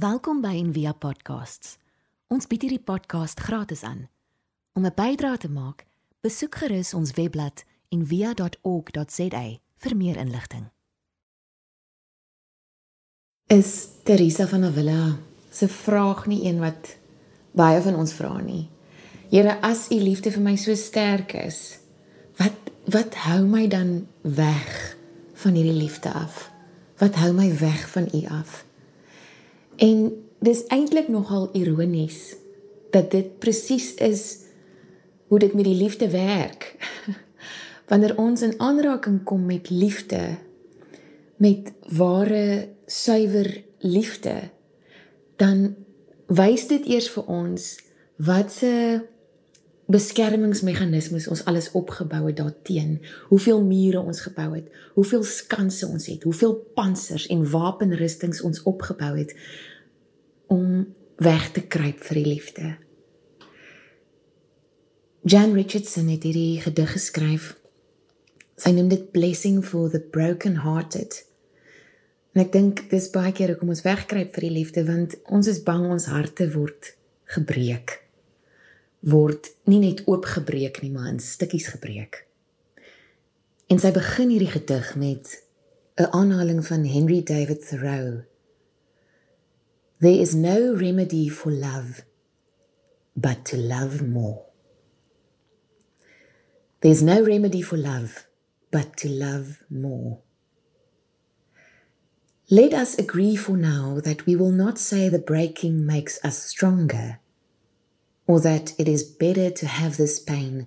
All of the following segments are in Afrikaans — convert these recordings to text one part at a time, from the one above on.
Welkom by Envia Podcasts. Ons bied hierdie podcast gratis aan. Om 'n bydrae te maak, besoek gerus ons webblad en via.org.za vir meer inligting. Is Teresa van Avila se vraag nie een wat baie van ons vra nie. Here, as u liefde vir my so sterk is, wat wat hou my dan weg van hierdie liefde af? Wat hou my weg van u af? En dis eintlik nogal ironies dat dit presies is hoe dit met die liefde werk. Wanneer ons in aanraking kom met liefde, met ware suiwer liefde, dan wys dit eers vir ons wat se beskermingsmeganismes ons alles opgebou het daarteen, hoeveel mure ons gebou het, hoeveel skanse ons het, hoeveel pansers en wapenrustings ons opgebou het om weg te kruip vir die liefde. Jan Richardson het hierdie gedig geskryf. Sy noem dit Blessing for the Broken Hearted. En ek dink dis baie keer hoekom ons wegkruip vir die liefde want ons is bang ons harte word gebreek word nie net oopgebreek nie, maar in stukkies gebreek. En sy begin hierdie gedig met 'n aanhaling van Henry David Thoreau. There is no remedy for love but to love more. There's no remedy for love but to love more. Let us agree for now that we will not say the breaking makes us stronger or that it is better to have this pain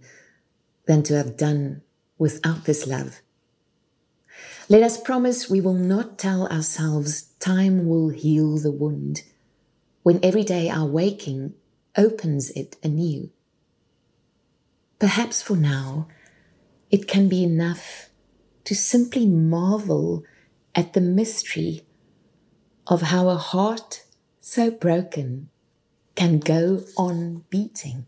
than to have done without this love. Let us promise we will not tell ourselves time will heal the wound when every day our waking opens it anew. Perhaps for now, it can be enough to simply marvel at the mystery of how a heart so broken can go on beating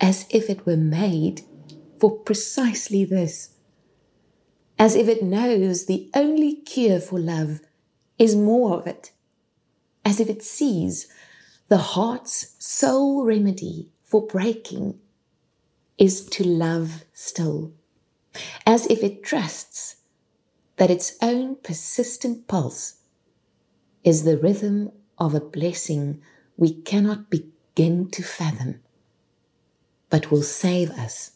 as if it were made for precisely this. As if it knows the only cure for love is more of it. As if it sees the heart's sole remedy for breaking is to love still. As if it trusts that its own persistent pulse is the rhythm of a blessing we cannot begin to fathom, but will save us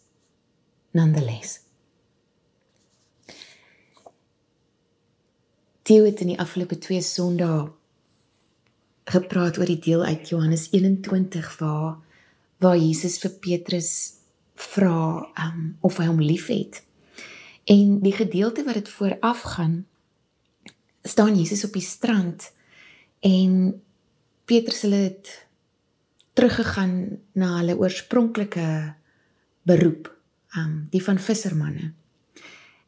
nonetheless. Theo het in die afgelope 2 Sondae gepraat oor die deel uit Johannes 21 waar waar Jesus vir Petrus vra um, of hy hom liefhet. En die gedeelte wat dit vooraf gaan staan Jesus op die strand en Petrus hulle het teruggegaan na hulle oorspronklike beroep, um die van vissermanne.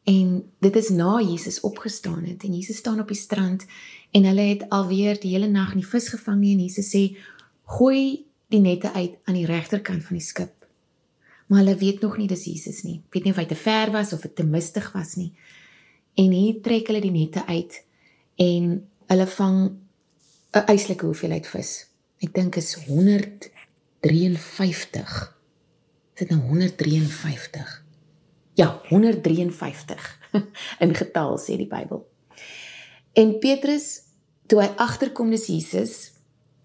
En dit is na Jesus opgestaan het en Jesus staan op die strand en hulle het alweer die hele nag nie vis gevang nie en Jesus sê gooi die nette uit aan die regterkant van die skip. Maar hulle weet nog nie dis Jesus nie. Weet nie of hy te ver was of dit te mistig was nie. En hier trek hulle die nette uit en hulle vang 'n eislike hoeveelheid vis. Ek dink is 153. Is dit nou 153? Ja, 153 in getal sê die Bybel. En Petrus toe hy agterkom dis Jesus,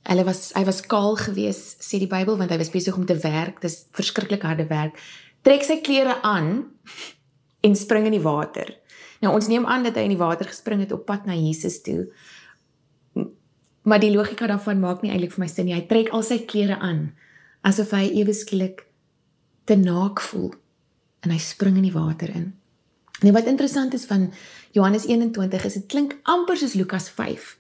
hulle was hy was kaal gewees sê die Bybel want hy was besig om te werk, dis verskriklik harde werk. Trek sy klere aan en spring in die water. Nou ons neem aan dat hy in die water gespring het op pad na Jesus toe. Maar die logika daarvan maak nie eintlik vir my sin nie. Hy trek al sy klere aan asof hy ewe skielik te naak voel en hy spring in die water in. Nou wat interessant is van Johannes 21 is dit klink amper soos Lukas 5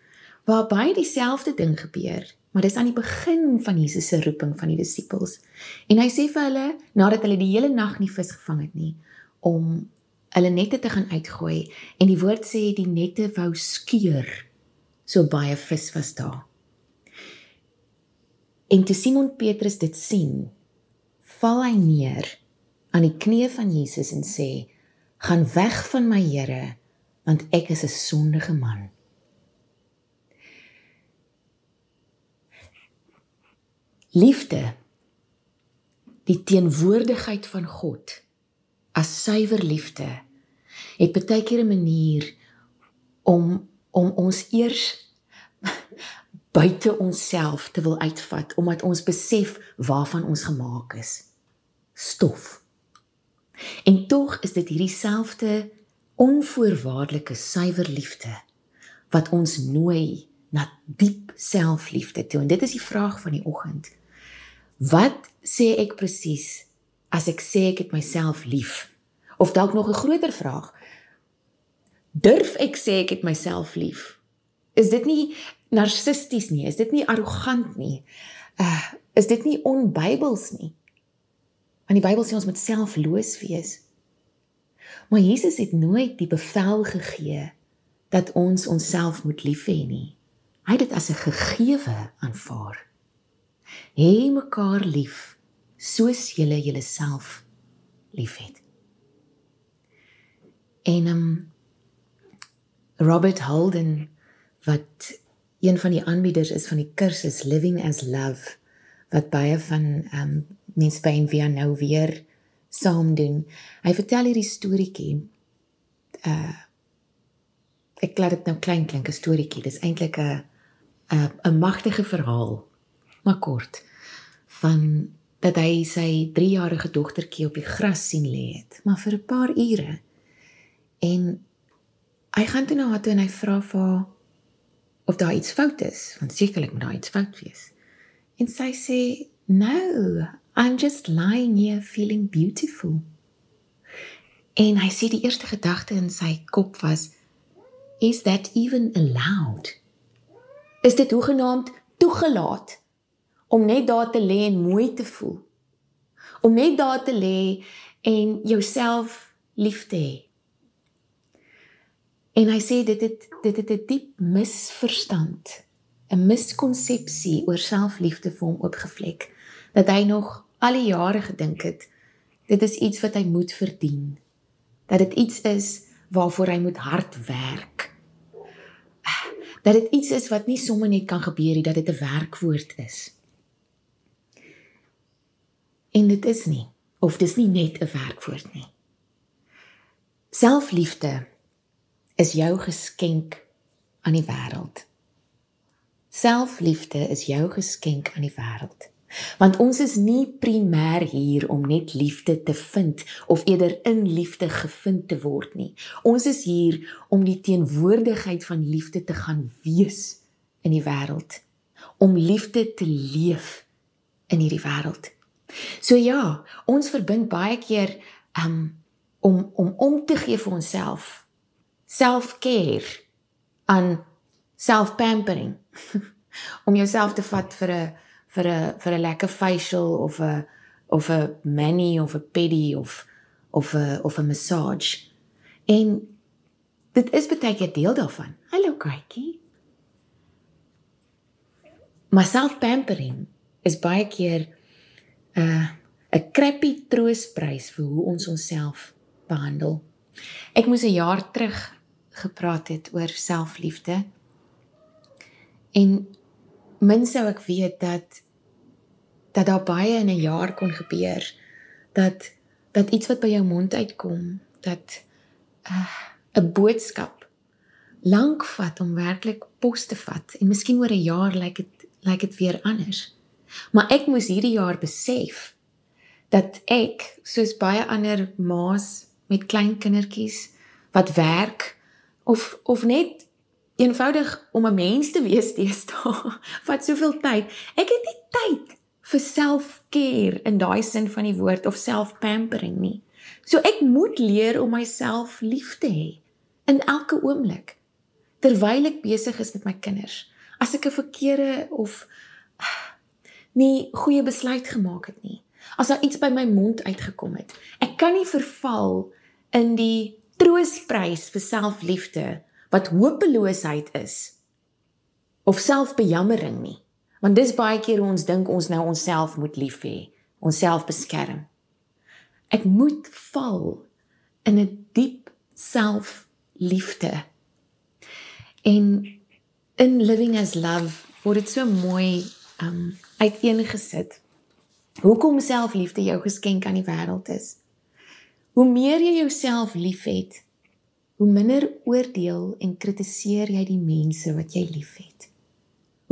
waar baie dieselfde ding gebeur, maar dis aan die begin van Jesus se roeping van die disippels. En hy sê vir hulle nadat hulle die hele nag nie vis gevang het nie om hulle nette te gaan uitgooi en die woord sê die nette wou skeur so baie vis was daar. En toe Simon Petrus dit sien, val hy neer aan die knie van Jesus en sê: "Gaan weg van my, Here, want ek is 'n sondige man." Liefde die teenwoordigheid van God as suiwer liefde het baie keer 'n manier om om ons eers buite onsself te wil uitvat omdat ons besef waarvan ons gemaak is stof en tog is dit hierdie selfde onvoorwaardelike suiwer liefde wat ons nooi na diep selfliefde toe en dit is die vraag van die oggend wat sê ek presies as ek sê ek het myself lief? Of dalk nog 'n groter vraag. Durf ek sê ek het myself lief? Is dit nie narcissisties nie? Is dit nie arrogant nie? Uh, is dit nie onbybels nie? Want die Bybel sê ons moet selfloos wees. Maar Jesus het nooit die bevel gegee dat ons onsself moet lief hê nie. Hy het dit as 'n gegewe aanvaar. Hê mekaar lief soos julle julleself liefhet. En um Robert Holden wat een van die aanbieders is van die kursus Living as Love wat baie van um mense by en via nou weer saam doen. Hy vertel hierdie storieetjie. Uh ek laat dit nou klein klink 'n storieetjie. Dis eintlik 'n 'n 'n magtige verhaal. Maar kort van dat hy sy 3-jarige dogtertjie op die gras sien lê het, maar vir 'n paar ure. En hy gaan toe na haar toe en hy vra vir haar of daar iets fout is, want sekerlik moet daar iets fout wees. En sy sê, "No, I'm just lying here feeling beautiful." En hy sê die eerste gedagte in sy kop was, "Is that even allowed?" Is dit hoegenaamd toegelaat? om net daar te lê en mooi te voel. Om net daar te lê en jouself lief te hê. En hy sê dit het dit het 'n diep misverstand, 'n miskonsepsie oor selfliefde vir hom oopgevlek dat hy nog al die jare gedink het dit is iets wat hy moet verdien. Dat dit iets is waarvoor hy moet hard werk. Dat dit iets is wat nie sommer net kan gebeur nie, dat dit 'n werkwoord is. En dit is nie of dis nie net 'n werkwoord nie. Selfliefde is jou geskenk aan die wêreld. Selfliefde is jou geskenk aan die wêreld. Want ons is nie primêr hier om net liefde te vind of eerder in liefde gevind te word nie. Ons is hier om die teenwoordigheid van liefde te gaan wees in die wêreld, om liefde te leef in hierdie wêreld. So ja, ons verbind baie keer um, om om om te gee vir onsself. Self-care aan self-pampering. om jouself te vat vir 'n vir 'n vir 'n lekker facial of 'n of 'n mani of 'n pedi of of 'n of 'n massage. En dit is baie keer deel daarvan. Hallo kykie. Maar self-pampering is baie keer 'n 'n crappy troosprys vir hoe ons onsself behandel. Ek moes 'n jaar terug gepraat het oor selfliefde. En min sou ek weet dat dat daar baie in 'n jaar kon gebeur dat dat iets wat by jou mond uitkom, dat uh, 'n uh, boodskap lank vat om werklik pos te vat en miskien oor 'n jaar lyk dit lyk dit weer anders. Maar ek moes hierdie jaar besef dat ek soos baie ander ma's met klein kindertjies wat werk of of net eenvoudig om 'n mens te wees deesdae vat soveel tyd. Ek het nie tyd vir self-care in daai sin van die woord of self-pampering nie. So ek moet leer om myself lief te hê in elke oomblik terwyl ek besig is met my kinders. As ek 'n verkeerde of nie goeie besluit gemaak het nie. As daar iets by my mond uitgekom het. Ek kan nie verval in die troosprys vir selfliefde wat hopeloosheid is of selfbejammering nie. Want dis baie keer hoe ons dink ons nou onsself moet lief hê, onsself beskerm. Ek moet val in 'n diep selfliefde. En in living as love word dit so mooi um uiteengesit hoekom selfliefde jou geskenk aan die wêreld is. Hoe meer jy jouself liefhet, hoe minder oordeel en kritiseer jy die mense wat jy liefhet.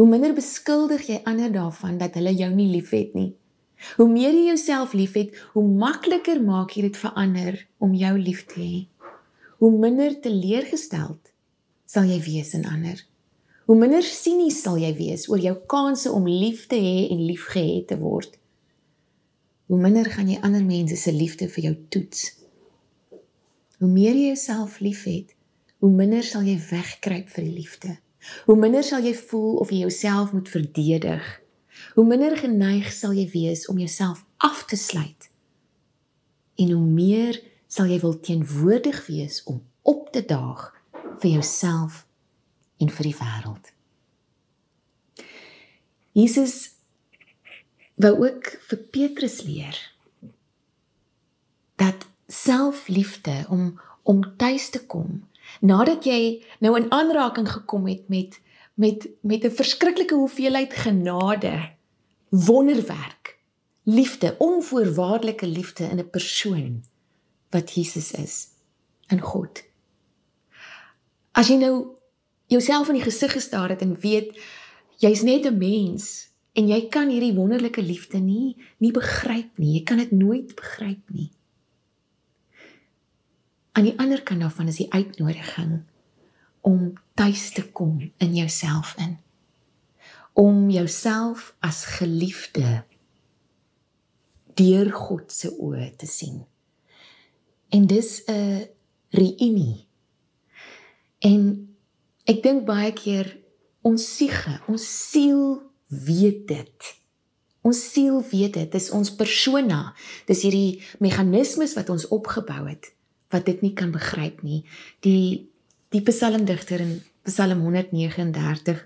Hoe minder beskuldig jy ander daarvan dat hulle jou nie liefhet nie. Hoe meer jy jouself liefhet, hoe makliker maak jy dit vir ander om jou lief te hê. Hoe minder teleurgesteld sal jy wees in ander. Hoe minder sinies sal jy wees oor jou kansse om lief te hê en liefgehad te word. Hoe minder gaan jy ander mense se liefde vir jou toets. Hoe meer jy jouself liefhet, hoe minder sal jy wegkruip vir die liefde. Hoe minder sal jy voel of jy jouself moet verdedig. Hoe minder geneig sal jy wees om jouself af te sluit. En hoe meer sal jy wil teenwoordig wees om op te daag vir jouself en vir die wêreld. Jesus wou ook vir Petrus leer dat selfliefde om om tuis te kom nadat jy nou in aanraking gekom het met met met 'n verskriklike hoeveelheid genade wonderwerk liefde onvoorwaardelike liefde in 'n persoon wat Jesus is in God As jy nou jouself in die gesig gestaar het en weet jy's net 'n mens en jy kan hierdie wonderlike liefde nie nie begryp nie. Jy kan dit nooit begryp nie. Aan die ander kant daarvan is die uitnodiging om tuis te kom in jouself in. Om jouself as geliefde deur God se oë te sien. En dis 'n reunie En ek dink baie keer ons siege, ons siel weet dit. Ons siel weet dit, dis ons persona. Dis hierdie meganismes wat ons opgebou het wat dit nie kan begryp nie. Die die psalmdigter in Psalm 139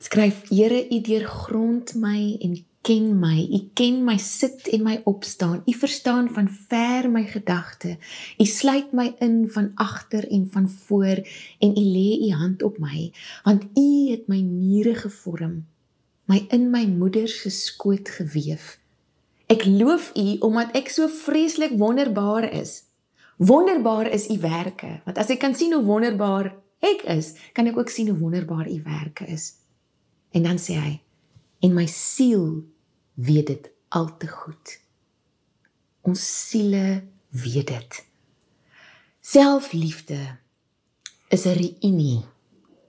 skryf: Here, U deurgrond my en ken my. U ken my sit en my opstaan. U verstaan van ver my gedagte. U sluit my in van agter en van voor en u lê u hand op my, want u het my niere gevorm, my in my moeder se skoot gewewe. Ek loof u omdat ek so vreeslik wonderbaar is. Wonderbaar is u werke, want as ek kan sien hoe wonderbaar ek is, kan ek ook sien hoe wonderbaar u werke is. En dan sê hy: en my siel weet dit al te goed. Ons siele weet dit. Selfliefde is 'n reunie,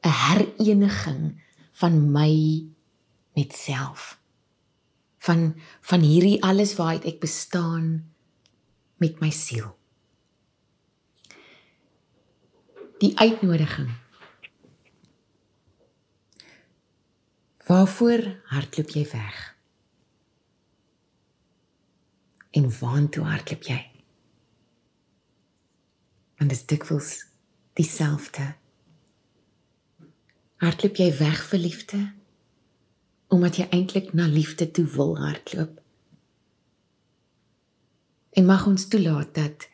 'n hereniging van my met self. Van van hierdie alles waaruit ek bestaan met my siel. Die uitnodiging Waarvoor hardloop jy weg? En waantoe hardloop jy? Want dit is dikwels dieselfde. Hardloop jy weg vir liefde omdat jy eintlik na liefde toe wil hardloop? En mag ons toelaat dat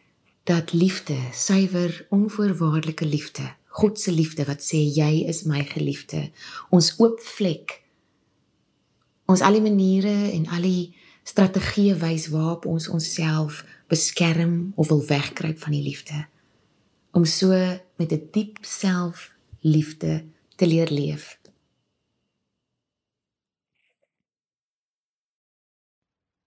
dat liefde, suiwer, onvoorwaardelike liefde, God se liefde wat sê jy is my geliefde, ons oop vlek ons al die maniere en al die strategieë wys waarop ons onsself beskerm of wil wegkruip van die liefde om so met 'n diep selfliefde te leer leef.